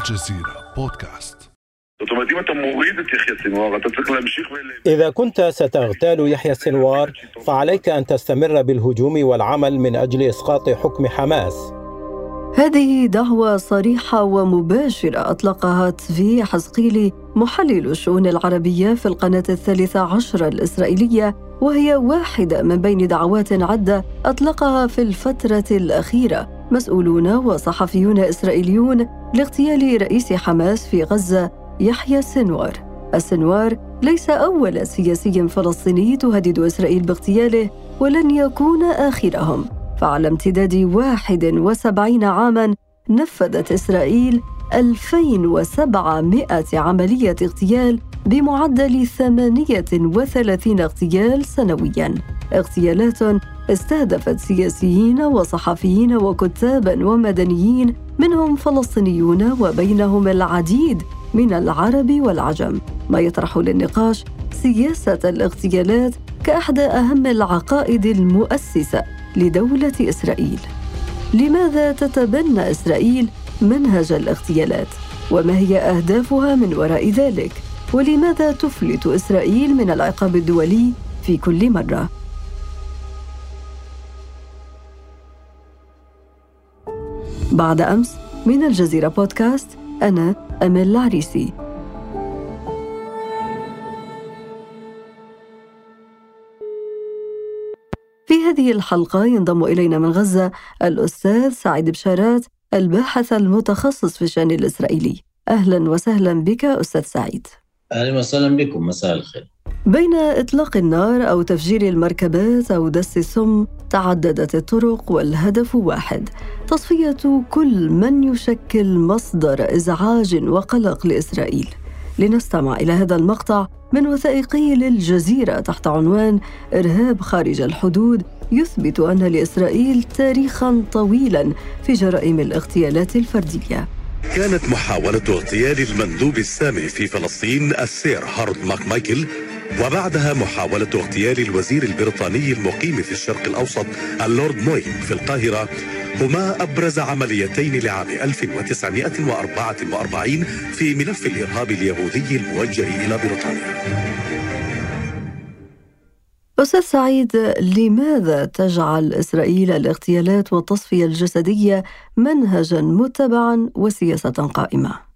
الجزيرة بودكاست. إذا كنت ستغتال يحيى السنوار فعليك أن تستمر بالهجوم والعمل من أجل إسقاط حكم حماس. هذه دعوة صريحة ومباشرة أطلقها تفي حزقيلي محلل الشؤون العربية في القناة الثالثة عشرة الإسرائيلية وهي واحدة من بين دعوات عدة أطلقها في الفترة الأخيرة. مسؤولون وصحفيون إسرائيليون لاغتيال رئيس حماس في غزة يحيى السنوار. السنوار ليس أول سياسي فلسطيني تهدد إسرائيل باغتياله ولن يكون آخرهم. فعلى امتداد 71 عاماً نفذت إسرائيل 2700 عملية اغتيال بمعدل 38 اغتيال سنوياً. اغتيالات استهدفت سياسيين وصحفيين وكتابا ومدنيين منهم فلسطينيون وبينهم العديد من العرب والعجم ما يطرح للنقاش سياسة الاغتيالات كأحدى أهم العقائد المؤسسة لدولة إسرائيل لماذا تتبنى إسرائيل منهج الاغتيالات؟ وما هي أهدافها من وراء ذلك؟ ولماذا تفلت إسرائيل من العقاب الدولي في كل مرة؟ بعد أمس من الجزيرة بودكاست أنا أمل العريسي. في هذه الحلقة ينضم إلينا من غزة الأستاذ سعيد بشارات الباحث المتخصص في الشأن الإسرائيلي. أهلا وسهلا بك أستاذ سعيد. أهلا وسهلا بكم مساء الخير. بين إطلاق النار أو تفجير المركبات أو دس السم تعددت الطرق والهدف واحد تصفية كل من يشكل مصدر إزعاج وقلق لإسرائيل. لنستمع إلى هذا المقطع من وثائقي للجزيرة تحت عنوان إرهاب خارج الحدود يثبت أن لإسرائيل تاريخا طويلا في جرائم الاغتيالات الفردية. كانت محاولة اغتيال المندوب السامي في فلسطين السير هارولد ماك مايكل وبعدها محاولة اغتيال الوزير البريطاني المقيم في الشرق الأوسط اللورد موي في القاهرة هما أبرز عمليتين لعام 1944 في ملف الإرهاب اليهودي الموجه إلى بريطانيا أستاذ سعيد لماذا تجعل إسرائيل الاغتيالات والتصفية الجسدية منهجا متبعا وسياسة قائمة؟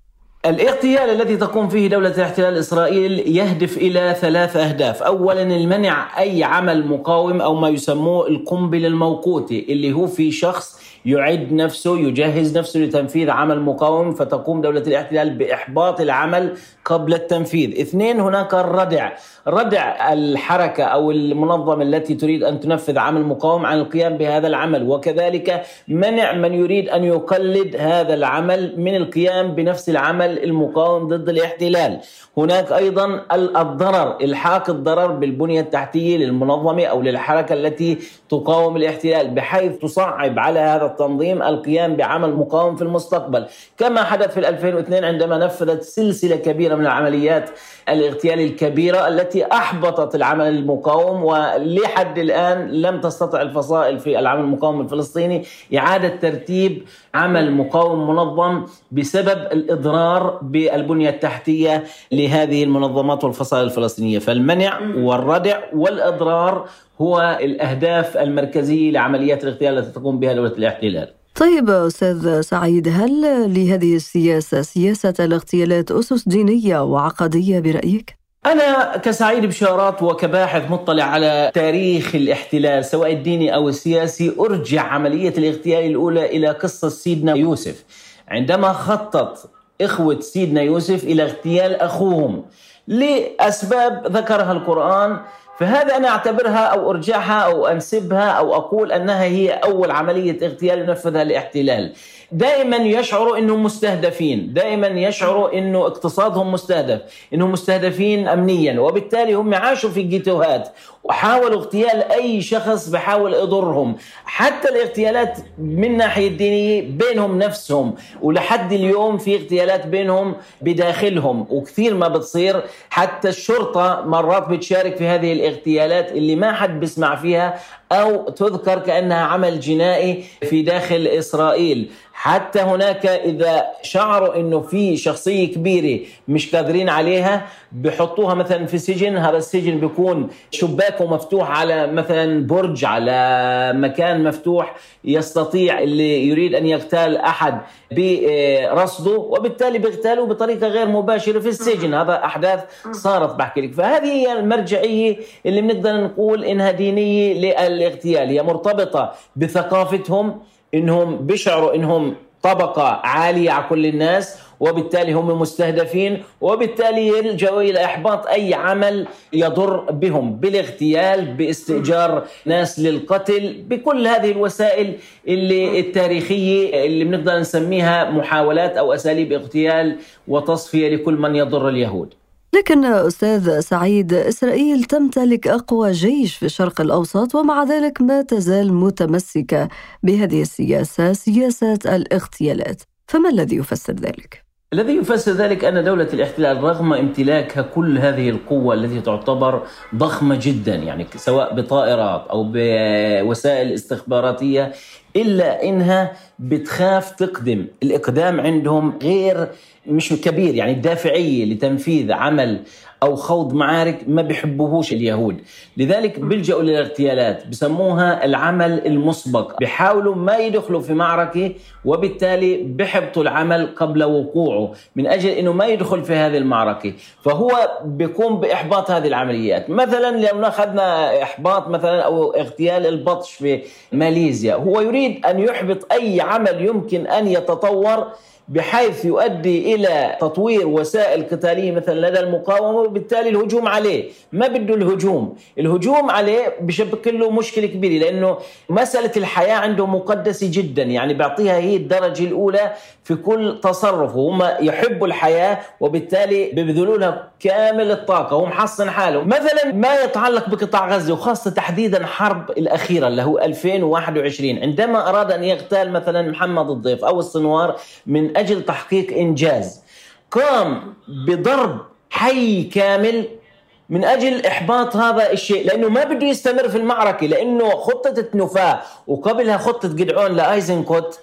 الاغتيال الذي تقوم فيه دولة الاحتلال إسرائيل يهدف إلى ثلاث أهداف. أولا المنع أي عمل مقاوم أو ما يسموه القنبل الموقوتي اللي هو في شخص يعد نفسه يجهز نفسه لتنفيذ عمل مقاوم فتقوم دولة الاحتلال بإحباط العمل قبل التنفيذ. اثنين هناك الردع. ردع الحركة أو المنظمة التي تريد أن تنفذ عمل مقاوم عن القيام بهذا العمل. وكذلك منع من يريد أن يقلد هذا العمل من القيام بنفس العمل المقاوم ضد الاحتلال. هناك أيضا الضرر إلحاق الضرر بالبنية التحتية للمنظمة أو للحركة التي تقاوم الاحتلال بحيث تصعب على هذا التنظيم القيام بعمل مقاوم في المستقبل. كما حدث في 2002 عندما نفذت سلسلة كبيرة من العمليات الاغتيال الكبيرة التي أحبطت العمل المقاوم ولحد الآن لم تستطع الفصائل في العمل المقاوم الفلسطيني إعادة ترتيب عمل مقاوم منظم بسبب الإضرار بالبنية التحتية لهذه المنظمات والفصائل الفلسطينية. فالمنع والردع والإضرار هو الأهداف المركزية لعمليات الاغتيال التي تقوم بها دولة الاحتلال طيب أستاذ سعيد هل لهذه السياسة سياسة الاغتيالات أسس دينية وعقدية برأيك؟ أنا كسعيد بشارات وكباحث مطلع على تاريخ الاحتلال سواء الديني أو السياسي أرجع عملية الاغتيال الأولى إلى قصة سيدنا يوسف عندما خطط إخوة سيدنا يوسف إلى اغتيال أخوهم لأسباب ذكرها القرآن فهذا أنا أعتبرها أو أرجعها أو أنسبها أو أقول أنها هي أول عملية اغتيال ينفذها الاحتلال دائما يشعروا إنهم مستهدفين. دائما يشعروا انه اقتصادهم مستهدف إنهم مستهدفين امنيا. وبالتالي هم عاشوا في جيتوهات. وحاولوا اغتيال أي شخص بحاول يضرهم. حتى الاغتيالات من الناحيه الدينيه بينهم نفسهم. ولحد اليوم في اغتيالات بينهم بداخلهم. وكثير ما بتصير. حتى الشرطة مرات بتشارك في هذه الاغتيالات اللي ما حد بيسمع فيها أو تذكر كأنها عمل جنائي في داخل إسرائيل. حتى هناك إذا شعروا أنه في شخصية كبيرة مش قادرين عليها بحطوها مثلا في سجن. هذا السجن بيكون شباكه مفتوح على مثلا برج على مكان مفتوح يستطيع اللي يريد أن يغتال أحد برصده وبالتالي بيغتالوا بطريقة غير مباشرة في السجن. هذا أحداث صارت بحكي لك. فهذه هي المرجعية اللي بنقدر نقول إنها دينية للاغتيال هي مرتبطة بثقافتهم إنهم بيشعروا إنهم طبقة عالية على كل الناس وبالتالي هم مستهدفين وبالتالي يلجأوا إلى إحباط أي عمل يضر بهم بالاغتيال باستئجار ناس للقتل بكل هذه الوسائل اللي التاريخية اللي بنقدر نسميها محاولات أو أساليب اغتيال وتصفية لكل من يضر اليهود. لكن أستاذ سعيد إسرائيل تمتلك أقوى جيش في الشرق الأوسط ومع ذلك ما تزال متمسكة بهذه السياسة سياسة الاغتيالات فما الذي يفسر ذلك؟ الذي يفسر ذلك أن دولة الاحتلال رغم امتلاكها كل هذه القوة التي تعتبر ضخمة جدا يعني سواء بطائرات أو بوسائل استخباراتية إلا إنها بتخاف تقدم. الإقدام عندهم غير مش كبير يعني الدافعية لتنفيذ عمل أو خوض معارك ما بيحبوهوش اليهود. لذلك بيلجأوا للاغتيالات بسموها العمل المسبق. بيحاولوا ما يدخلوا في معركة وبالتالي بحبطوا العمل قبل وقوعه من أجل أنه ما يدخل في هذه المعركة. فهو بيقوم بإحباط هذه العمليات. مثلا لو أخذنا إحباط مثلا أو اغتيال البطش في ماليزيا هو يريد أن يحبط أي عمل يمكن أن يتطور بحيث يؤدي إلى تطوير وسائل قتالية مثلا لدى المقاومة وبالتالي الهجوم عليه، ما بده الهجوم، الهجوم عليه بشكل له مشكلة كبيرة لأنه مسألة الحياة عنده مقدسة جدا. يعني بيعطيها هي الدرجة الأولى في كل تصرف وهم يحبوا الحياة وبالتالي بيبذلوا لها كامل الطاقة هو محصن حاله، مثلا ما يتعلق بقطاع غزة وخاصة تحديدا حرب الأخيرة اللي هو 2021 عندما أراد أن يغتال مثلا محمد الضيف أو الصنوار من أجل تحقيق إنجاز قام بضرب حي كامل من أجل إحباط هذا الشيء لأنه ما بده يستمر في المعركة لأنه خطة النفاه وقبلها خطة جدعون لأيزنكوت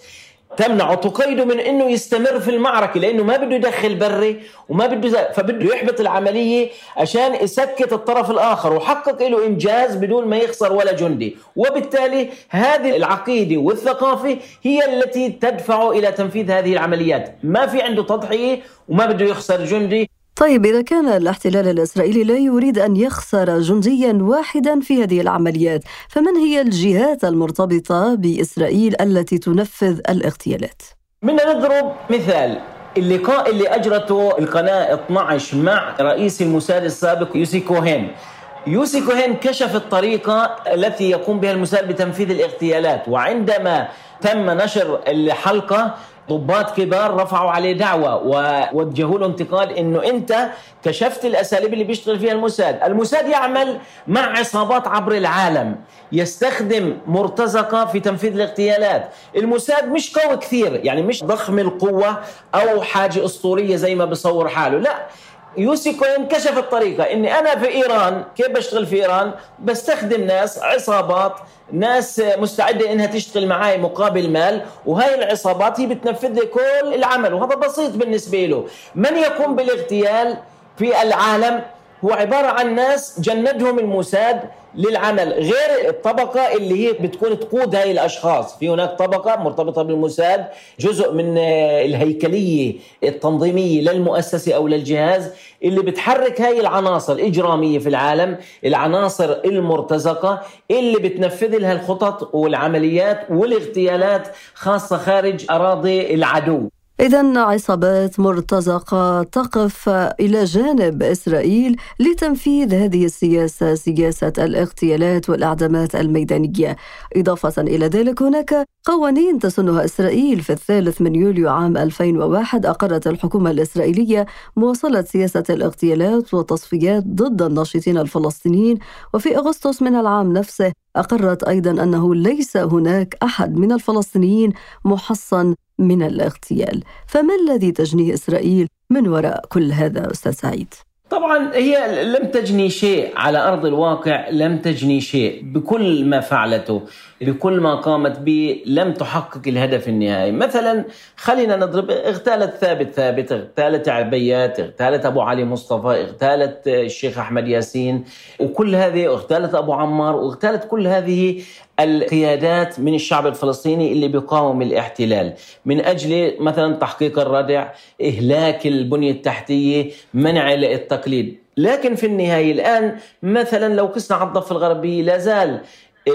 تمنعه تقيده من إنه يستمر في المعركة لأنه ما بده يدخل بري وما بده فبده يحبط العملية عشان يسكت الطرف الآخر وحقق له إنجاز بدون ما يخسر ولا جندي. وبالتالي هذه العقيدة والثقافة هي التي تدفعه إلى تنفيذ هذه العمليات. ما في عنده تضحية وما بده يخسر جندي. طيب إذا كان الاحتلال الإسرائيلي لا يريد أن يخسر جنديا واحدا في هذه العمليات فمن هي الجهات المرتبطة بإسرائيل التي تنفذ الاغتيالات؟ بدنا نضرب مثال اللقاء اللي أجرته القناة 12 مع رئيس الموساد السابق يوسي كوهين يوسي كوهين كشف الطريقة التي يقوم بها الموساد بتنفيذ الاغتيالات وعندما تم نشر الحلقة ضباط كبار رفعوا عليه دعوة ووجهوا له انتقاد إنه أنت كشفت الأساليب اللي بيشتغل فيها الموساد، الموساد يعمل مع عصابات عبر العالم، يستخدم مرتزقة في تنفيذ الاغتيالات، الموساد مش قوي كثير، يعني مش ضخم القوة أو حاجة أسطورية زي ما بصور حاله، لا يوسي كوين كشف الطريقة. إني أنا في إيران كيف بشتغل في إيران؟ بستخدم ناس عصابات ناس مستعدة إنها تشتغل معي مقابل مال وهاي العصابات هي بتنفذ لي كل العمل وهذا بسيط بالنسبة له. من يقوم بالاغتيال في العالم؟ هو عبارة عن ناس جندهم الموساد للعمل غير الطبقة اللي هي بتكون تقود هاي الأشخاص. في هناك طبقة مرتبطة بالموساد جزء من الهيكلية التنظيمية للمؤسسة أو للجهاز اللي بتحرك هاي العناصر الإجرامية في العالم العناصر المرتزقة اللي بتنفذ لها الخطط والعمليات والاغتيالات خاصة خارج أراضي العدو. إذا عصابات مرتزقة تقف إلى جانب إسرائيل لتنفيذ هذه السياسة سياسة الاغتيالات والإعدامات الميدانية. إضافة إلى ذلك هناك قوانين تسنها إسرائيل في الثالث من يوليو عام 2001 أقرت الحكومة الإسرائيلية مواصلة سياسة الاغتيالات والتصفيات ضد الناشطين الفلسطينيين. وفي أغسطس من العام نفسه أقرت أيضا أنه ليس هناك أحد من الفلسطينيين محصن من الاغتيال فما الذي تجنيه إسرائيل من وراء كل هذا أستاذ سعيد؟ طبعا هي لم تجني شيء على أرض الواقع لم تجني شيء بكل ما فعلته بكل ما قامت به لم تحقق الهدف النهائي. مثلا خلينا نضرب اغتالت ثابت ثابت اغتالت عبيات اغتالت أبو علي مصطفى اغتالت الشيخ أحمد ياسين وكل هذه اغتالت أبو عمار واغتالت كل هذه القيادات من الشعب الفلسطيني اللي بيقاوم الاحتلال. من أجل مثلا تحقيق الردع إهلاك البنية التحتية منع التقليد. لكن في النهاية الآن مثلا لو قسنا على الضفة الغربية لا زال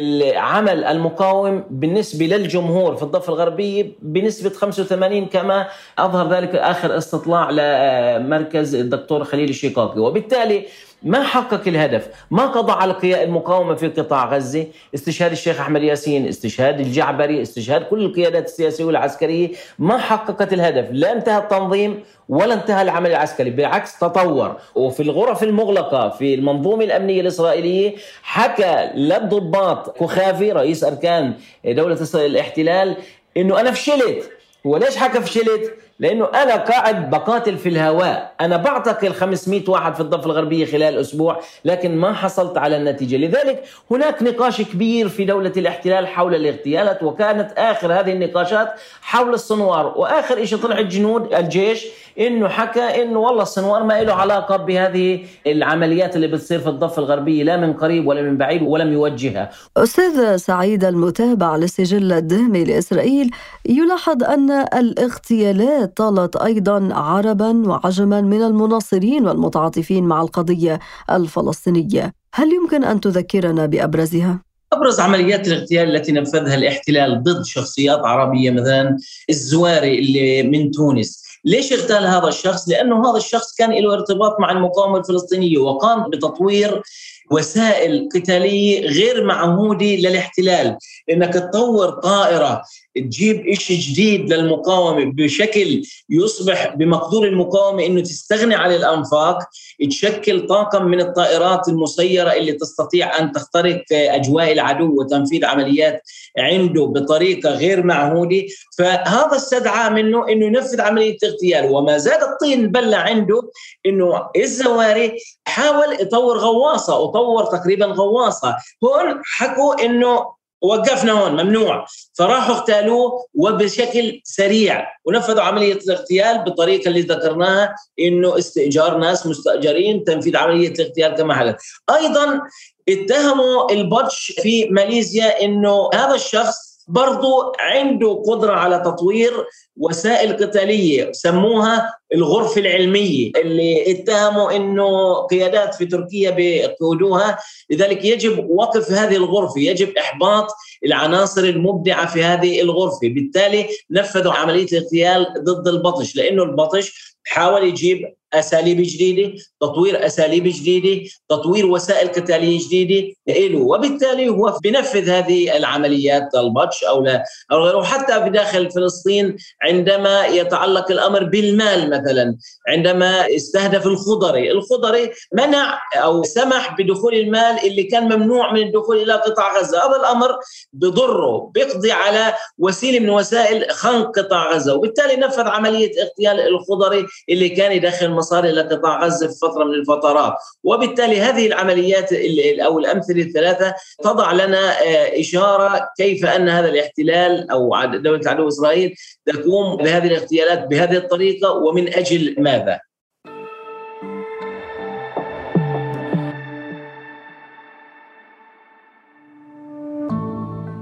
العمل المقاوم بالنسبة للجمهور في الضفة الغربية بنسبة 85 كما أظهر ذلك آخر استطلاع لمركز الدكتور خليل الشيقاقي. وبالتالي ما حقق الهدف؟ ما قضى على المقاومة في قطاع غزة؟ استشهاد الشيخ أحمد ياسين استشهاد الجعبري استشهاد كل القيادات السياسية والعسكرية. ما حققت الهدف؟ لا انتهى التنظيم ولا انتهى العمل العسكري بالعكس تطور. وفي الغرف المغلقة في المنظومة الأمنية الإسرائيلية حكى للضباط كخافي رئيس أركان دولة الاحتلال أنه أنا فشلت. هو ليش حكى فشلت؟ لأنه أنا قاعد بقاتل في الهواء. أنا بعتقل 500 واحد في الضفة الغربية خلال أسبوع لكن ما حصلت على النتيجة. لذلك هناك نقاش كبير في دولة الاحتلال حول الاغتيالات وكانت آخر هذه النقاشات حول الصنوار وآخر شيء طلع الجنود الجيش إنه حكى إنه والله الصنوار ما له علاقة بهذه العمليات اللي بتصير في الضفة الغربية لا من قريب ولا من بعيد ولم يوجهها. أستاذ سعيد المتابع للسجل الدامي لإسرائيل يلاحظ أن الاغتيالات طالت أيضا عربا وعجما من المناصرين والمتعاطفين مع القضية الفلسطينية، هل يمكن أن تذكرنا بأبرزها؟ أبرز عمليات الاغتيال التي نفذها الاحتلال ضد شخصيات عربية مثلا الزواري اللي من تونس ليش اغتال هذا الشخص؟ لأنه هذا الشخص كان له ارتباط مع المقاومة الفلسطينية وقام بتطوير وسائل قتالية غير معهودة للاحتلال، انك تطور طائرة تجيب شيء جديد للمقاومة بشكل يصبح بمقدور المقاومة إنه تستغني عن الأنفاق تشكل طاقم من الطائرات المسيرة اللي تستطيع أن تخترق أجواء العدو وتنفيذ عمليات عنده بطريقة غير معهودة. فهذا استدعى منه إنه ينفذ عملية اغتيال وما زاد الطين بلة عنده إنه الزواري حاول يطور غواصة وطور تقريبا غواصة. هون حكوا إنه وقفنا هون ممنوع. فراحوا اغتالوه وبشكل سريع ونفذوا عملية الاغتيال بالطريقة اللي ذكرناها إنه استئجار ناس مستأجرين تنفيذ عملية الاغتيال كما حدث أيضا اتهموا البطش في ماليزيا إنه هذا الشخص برضو عنده قدرة على تطوير وسائل قتالية سموها الغرفة العلمية اللي اتهموا إنه قيادات في تركيا بيقودوها. لذلك يجب وقف هذه الغرفة يجب إحباط العناصر المبدعة في هذه الغرفة بالتالي نفذوا عملية اغتيال ضد البطش لأنه البطش حاول يجيب أساليب جديدة، تطوير أساليب جديدة، تطوير وسائل قتالية جديدة له وبالتالي هو بنفذ هذه العمليات البطش أو لا أو غيره. حتى في داخل فلسطين عندما يتعلق الأمر بالمال مثلا عندما استهدف الخضري، الخضري منع أو سمح بدخول المال اللي كان ممنوع من الدخول إلى قطاع غزة، هذا الأمر بضره بيقضي على وسيلة من وسائل خنق قطاع غزة. وبالتالي نفذ عملية اغتيال الخضري اللي كان يدخل مصاري لقطاع غزة في فترة من الفترات وبالتالي هذه العمليات أو الأمثلة الثلاثة تضع لنا آه، إشارة كيف أن هذا الاحتلال أو دولة العدو إسرائيل تقوم بهذه الاغتيالات بهذه الطريقة ومن أجل ماذا؟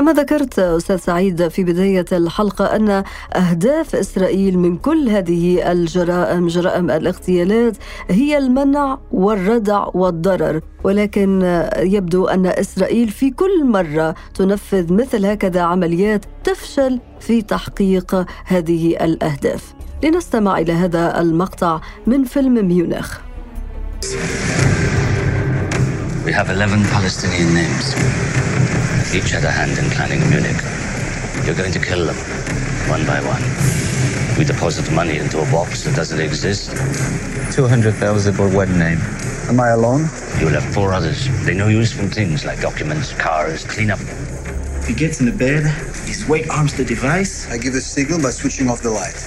كما ذكرت أستاذ سعيد في بداية الحلقة أن أهداف إسرائيل من كل هذه الجرائم جرائم الاغتيالات هي المنع والردع والضرر. ولكن يبدو أن إسرائيل في كل مرة تنفذ مثل هكذا عمليات تفشل في تحقيق هذه الأهداف. لنستمع إلى هذا المقطع من فيلم ميونخ. We have 11 Palestinian names. Each had a hand in planning Munich. You're going to kill them, one by one. We deposit money into a box that doesn't exist. 200,000 for one name. Am I alone? You'll have four others. They know useful things like documents, cars, cleanup. He gets in the bed, he weight arms the device. I give the signal by switching off the light.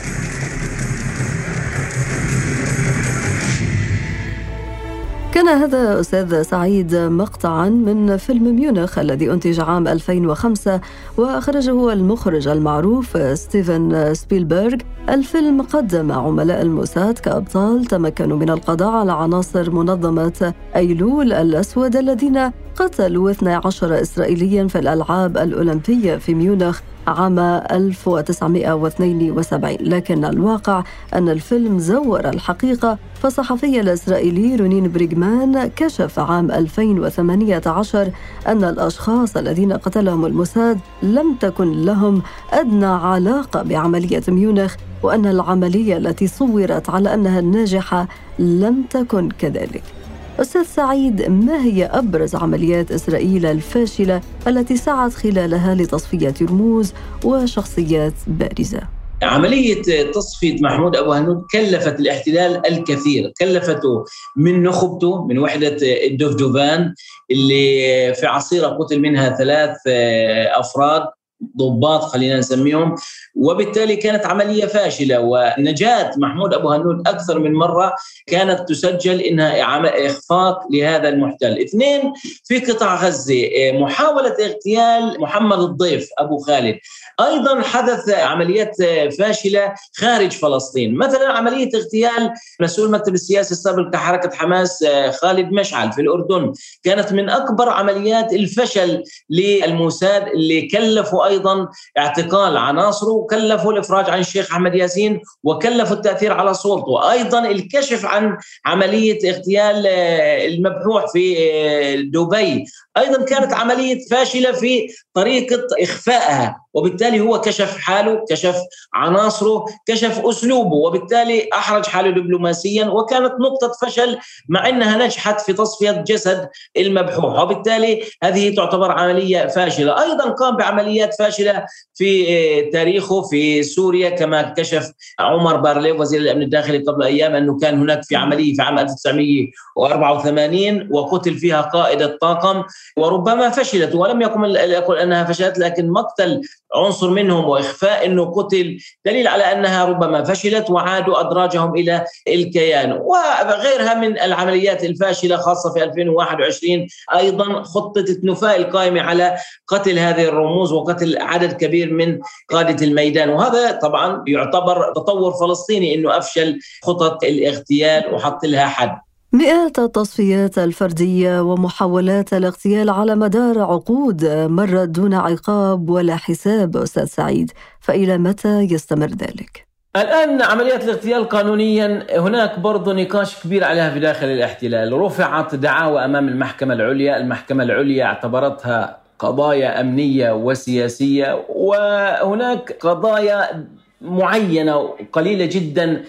كان هذا أستاذ سعيد مقطعا من فيلم ميونخ الذي أنتج عام 2005 وأخرجه المخرج المعروف ستيفن سبيلبرغ. الفيلم قدم عملاء الموساد كأبطال تمكنوا من القضاء على عناصر منظمة أيلول الأسود الذين قتلوا 12 إسرائيليا في الألعاب الأولمبية في ميونخ عام 1972 لكن الواقع أن الفيلم زور الحقيقة فالصحفي الإسرائيلي رونين بريغمان كشف عام 2018 أن الأشخاص الذين قتلهم الموساد لم تكن لهم أدنى علاقة بعملية ميونخ وأن العملية التي صورت على أنها ناجحة لم تكن كذلك أستاذ سعيد ما هي أبرز عمليات إسرائيل الفاشلة التي سعت خلالها لتصفية رموز وشخصيات بارزة؟ عملية تصفية محمود أبو هنود كلفت الاحتلال الكثير. كلفته من نخبته من وحدة الدفدوفان اللي في عصيرة قتل منها ثلاث أفراد. ضباط خلينا نسميهم. وبالتالي كانت عملية فاشلة ونجاة محمود أبو هنود أكثر من مرة كانت تسجل إنها إخفاق لهذا المحتل. اثنين في قطاع غزة محاولة اغتيال محمد الضيف أبو خالد. أيضا حدث عمليات فاشلة خارج فلسطين. مثلا عملية اغتيال مسؤول المكتب السياسي السابق كحركة حماس خالد مشعل في الأردن. كانت من أكبر عمليات الفشل للموساد اللي كلفوا أيضا اعتقال عناصره وكلفوا الإفراج عن الشيخ أحمد ياسين وكلفوا التأثير على صورته. أيضا الكشف عن عملية اغتيال المبحوح في دبي. أيضا كانت عملية فاشلة في طريقة إخفائها. وبالتالي هو كشف حاله كشف عناصره كشف أسلوبه وبالتالي أحرج حاله دبلوماسيا وكانت نقطة فشل مع أنها نجحت في تصفية جسد المبحوح وبالتالي هذه تعتبر عملية فاشلة. أيضا قام بعمليات فاشلة في تاريخه في سوريا كما كشف عمر بارليف وزير الأمن الداخلي قبل أيام أنه كان هناك في عملية في عام 1984 وقتل فيها قائد الطاقم وربما فشلت ولم يكن يقول أنها فشلت لكن مقتل عنصر منهم وإخفاء انه قتل دليل على أنها ربما فشلت وعادوا أدراجهم إلى الكيان. وغيرها من العمليات الفاشلة خاصة في 2021 أيضا خطة التنفاء القائمة على قتل هذه الرموز وقتل عدد كبير من قادة الميدان. وهذا طبعا يعتبر تطور فلسطيني إنه أفشل خطط الاغتيال وحط لها حد. مئات التصفيات الفردية ومحاولات الاغتيال على مدار عقود مرت دون عقاب ولا حساب أستاذ سعيد. فإلى متى يستمر ذلك؟ الآن عمليات الاغتيال قانونيا هناك برضه نقاش كبير عليها في داخل الاحتلال. رفعت دعاوى أمام المحكمة العليا. المحكمة العليا اعتبرتها قضايا أمنية وسياسية وهناك قضايا معينة وقليلة جدا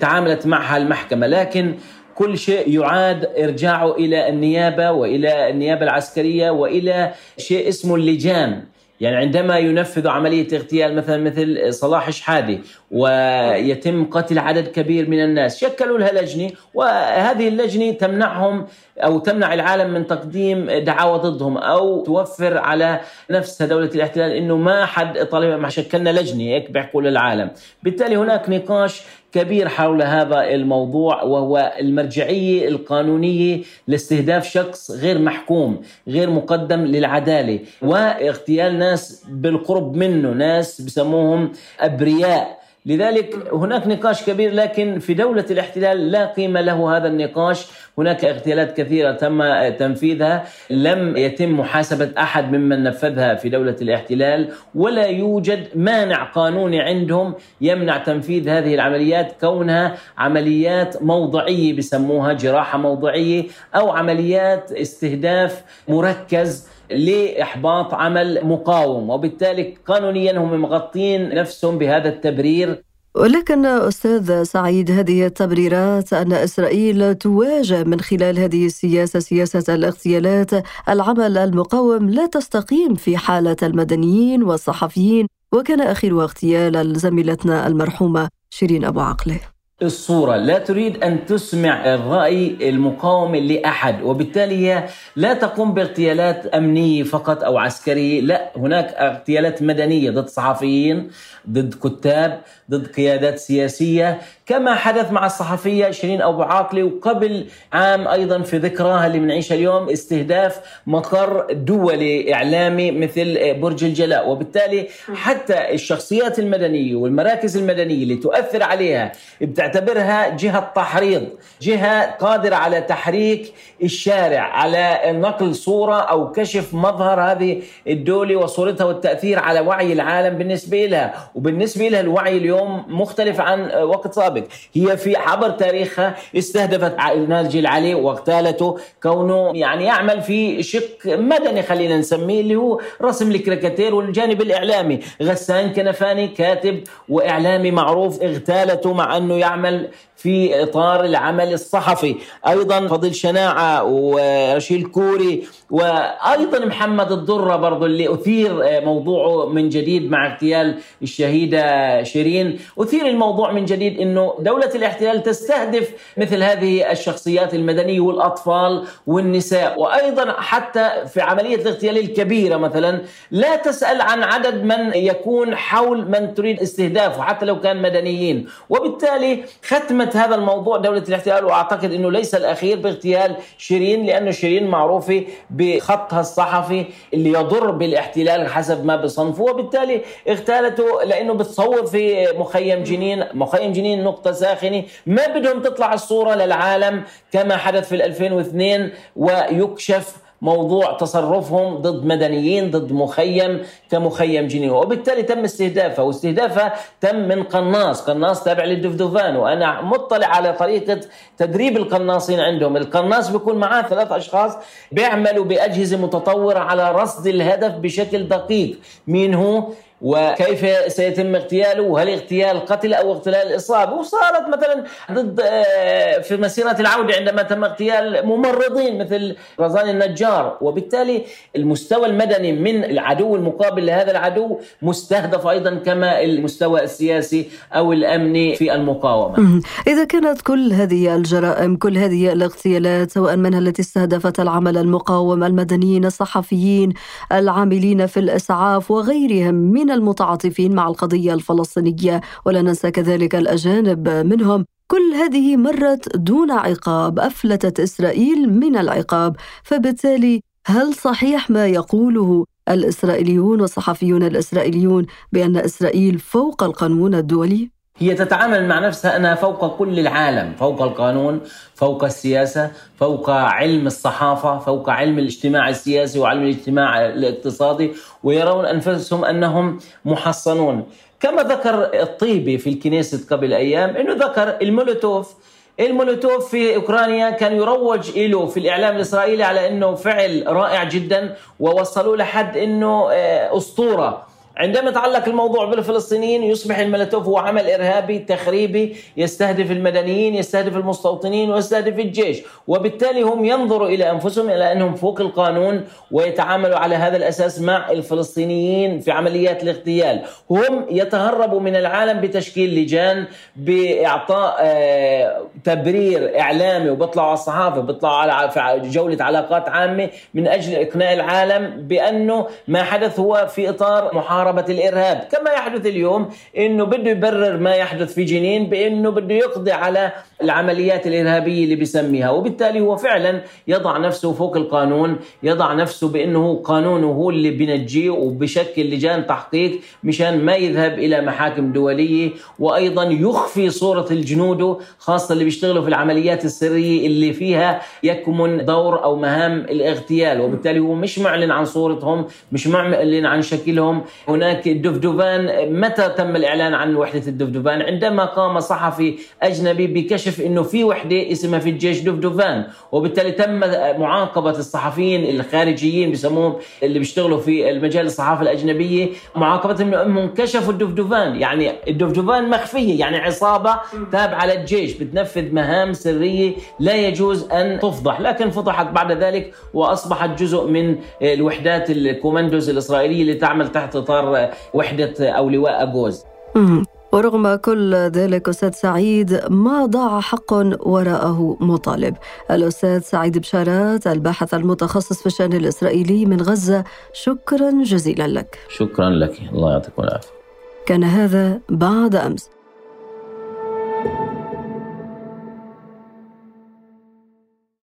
تعاملت معها المحكمة. لكن كل شيء يعاد إرجاعه إلى النيابة وإلى النيابة العسكرية وإلى شيء اسمه اللجان. يعني عندما ينفذ عملية اغتيال مثلا مثل صلاح شحادي ويتم قتل عدد كبير من الناس شكلوا لها لجنة وهذه اللجنة تمنعهم أو تمنع العالم من تقديم دعاوى ضدهم أو توفر على نفسها دولة الاحتلال أنه ما حد طالب ما شكلنا لجنة هيك بيحكوا للعالم. بالتالي هناك نقاش كبير حول هذا الموضوع وهو المرجعية القانونية لاستهداف شخص غير محكوم، غير مقدم للعدالة، واغتيال ناس بالقرب منه، ناس بسموهم أبرياء. لذلك هناك نقاش كبير لكن في دولة الاحتلال لا قيمة له هذا النقاش. هناك اغتيالات كثيرة تم تنفيذها. لم يتم محاسبة أحد ممن نفذها في دولة الاحتلال ولا يوجد مانع قانوني عندهم يمنع تنفيذ هذه العمليات كونها عمليات موضعية بسموها جراحة موضعية أو عمليات استهداف مركز لإحباط عمل مقاوم وبالتالي قانونيا هم مغطين نفسهم بهذا التبرير. ولكن أستاذ سعيد هذه التبريرات أن إسرائيل تواجه من خلال هذه السياسة سياسة الاغتيالات العمل المقاوم لا تستقيم في حالة المدنيين والصحفيين وكان آخرها اغتيال زميلتنا المرحومة شيرين أبو عقله الصورة. لا تريد أن تسمع الرأي المقاوم لأحد وبالتالي هي لا تقوم باغتيالات أمنية فقط أو عسكرية لا هناك اغتيالات مدنية ضد صحفيين ضد كتاب ضد قيادات سياسية. كما حدث مع الصحفية شيرين أبو عاقلة وقبل عام أيضا في ذكراها اللي بنعيشها اليوم استهداف مقر دولي إعلامي مثل برج الجلاء. وبالتالي حتى الشخصيات المدنية والمراكز المدنية اللي تؤثر عليها بتعتبرها جهة تحريض جهة قادرة على تحريك الشارع على نقل صورة أو كشف مظهر هذه الدولة وصورتها والتأثير على وعي العالم بالنسبة لها. وبالنسبة لها الوعي اليوم مختلف عن وقت سابق. هي في عبر تاريخها استهدفت ناجي العلي واغتالته. كونه يعني يعمل في شق مدني خلينا نسميه اللي هو رسم الكريكاتير والجانب الإعلامي. غسان كنفاني كاتب وإعلامي معروف اغتالته مع أنه يعمل في إطار العمل الصحفي. أيضا فضيل شناعة ورشيل كوري وأيضا محمد الضرة برضو اللي أثير موضوعه من جديد مع اغتيال الشهيدة شيرين. أثير الموضوع من جديد إنه دولة الاحتلال تستهدف مثل هذه الشخصيات المدنيه والأطفال والنساء. وأيضا حتى في عملية الاغتيال الكبيرة مثلا لا تسأل عن عدد من يكون حول من تريد استهدافه حتى لو كان مدنيين. وبالتالي ختمت هذا الموضوع دولة الاحتلال وأعتقد أنه ليس الأخير باغتيال شيرين لأنه شيرين معروفة بخطها الصحفي اللي يضر بالاحتلال حسب ما بصنفه. وبالتالي اغتالته لأنه بتصور في مخيم جنين. مخيم جنين نقطة ساخنة. ما بدهم تطلع الصورة للعالم كما حدث في 2002 ويكشف موضوع تصرفهم ضد مدنيين ضد مخيم كمخيم جنين وبالتالي تم استهدافها واستهدافها تم من قناص قناص تابع للدفدفان. وأنا مطلع على طريقة تدريب القناصين عندهم. القناص بيكون معاه ثلاث أشخاص بيعملوا بأجهزة متطورة على رصد الهدف بشكل دقيق. مين هو؟ وكيف سيتم اغتياله؟ وهل اغتيال قتل أو اغتيال إصابة؟ وصارت مثلا ضد في مسيرة العودة عندما تم اغتيال ممرضين مثل رزان النجار. وبالتالي المستوى المدني من العدو المقابل لهذا العدو مستهدف أيضا كما المستوى السياسي أو الأمني في المقاومة. إذا كانت كل هذه الجرائم كل هذه الاغتيالات سواء منها التي استهدفت العمل المقاوم المدنيين الصحفيين العاملين في الإسعاف وغيرهم من من المتعاطفين مع القضية الفلسطينية ولا ننسى كذلك الأجانب منهم. كل هذه مرت دون عقاب أفلتت إسرائيل من العقاب. فبالتالي هل صحيح ما يقوله الإسرائيليون والصحفيون الإسرائيليون بأن إسرائيل فوق القانون الدولي؟ هي تتعامل مع نفسها أنها فوق كل العالم، فوق القانون، فوق السياسة، فوق علم الصحافة، فوق علم الاجتماع السياسي وعلم الاجتماع الاقتصادي، ويرون أنفسهم أنهم محصنون. كما ذكر الطيبي في الكنيسة قبل أيام إنه ذكر المولوتوف المولوتوف في أوكرانيا كان يروج له في الإعلام الإسرائيلي على إنه فعل رائع جدا ووصلوا لحد إنه أسطورة عندما يتعلق الموضوع بالفلسطينيين يصبح الملتوف هو عمل إرهابي تخريبي يستهدف المدنيين يستهدف المستوطنين ويستهدف الجيش. وبالتالي هم ينظروا إلى أنفسهم إلى أنهم فوق القانون ويتعاملوا على هذا الأساس مع الفلسطينيين في عمليات الاغتيال. هم يتهربوا من العالم بتشكيل لجان بإعطاء تبرير إعلامي وبيطلعوا على الصحافة بيطلعوا على جولة علاقات عامة من أجل إقناع العالم بأنه ما حدث هو في إطار محاربه محاربة الإرهاب. كما يحدث اليوم أنه بده يبرر ما يحدث في جنين بأنه بده يقضي على العمليات الإرهابية اللي بيسميها. وبالتالي هو فعلا يضع نفسه فوق القانون يضع نفسه بأنه قانونه هو اللي بنجيه وبشكل لجان تحقيق مشان ما يذهب إلى محاكم دولية. وأيضا يخفي صورة الجنود خاصة اللي بيشتغلوا في العمليات السرية اللي فيها يكمن دور أو مهام الاغتيال. وبالتالي هو مش معلن عن صورتهم مش معلن عن شكلهم. هناك الدفدفان متى تم الإعلان عن وحدة الدفدفان عندما قام صحفي أجنبي بكشف أنه في وحدة اسمها في الجيش دفدفان وبالتالي تم معاقبة الصحفيين الخارجيين بسموهم اللي بيشتغلوا في المجال الصحافة الأجنبية معاقبتهم أنهم كشفوا الدفدفان يعني الدفدفان مخفية يعني عصابة تابعة للجيش بتنفذ مهام سرية لا يجوز أن تفضح لكن فضحت بعد ذلك وأصبحت جزء من الوحدات الكوماندوز الإسرائيلية اللي تعمل تحت إطار وحدة أو لواء أجوز ورغم كل ذلك أستاذ سعيد ما ضاع حق وراءه مطالب؟ الأستاذ سعيد بشارات الباحث المتخصص في الشأن الإسرائيلي من غزة شكرا جزيلا لك. شكرا لك. الله يعطيكم العافية. كان هذا بعد أمس.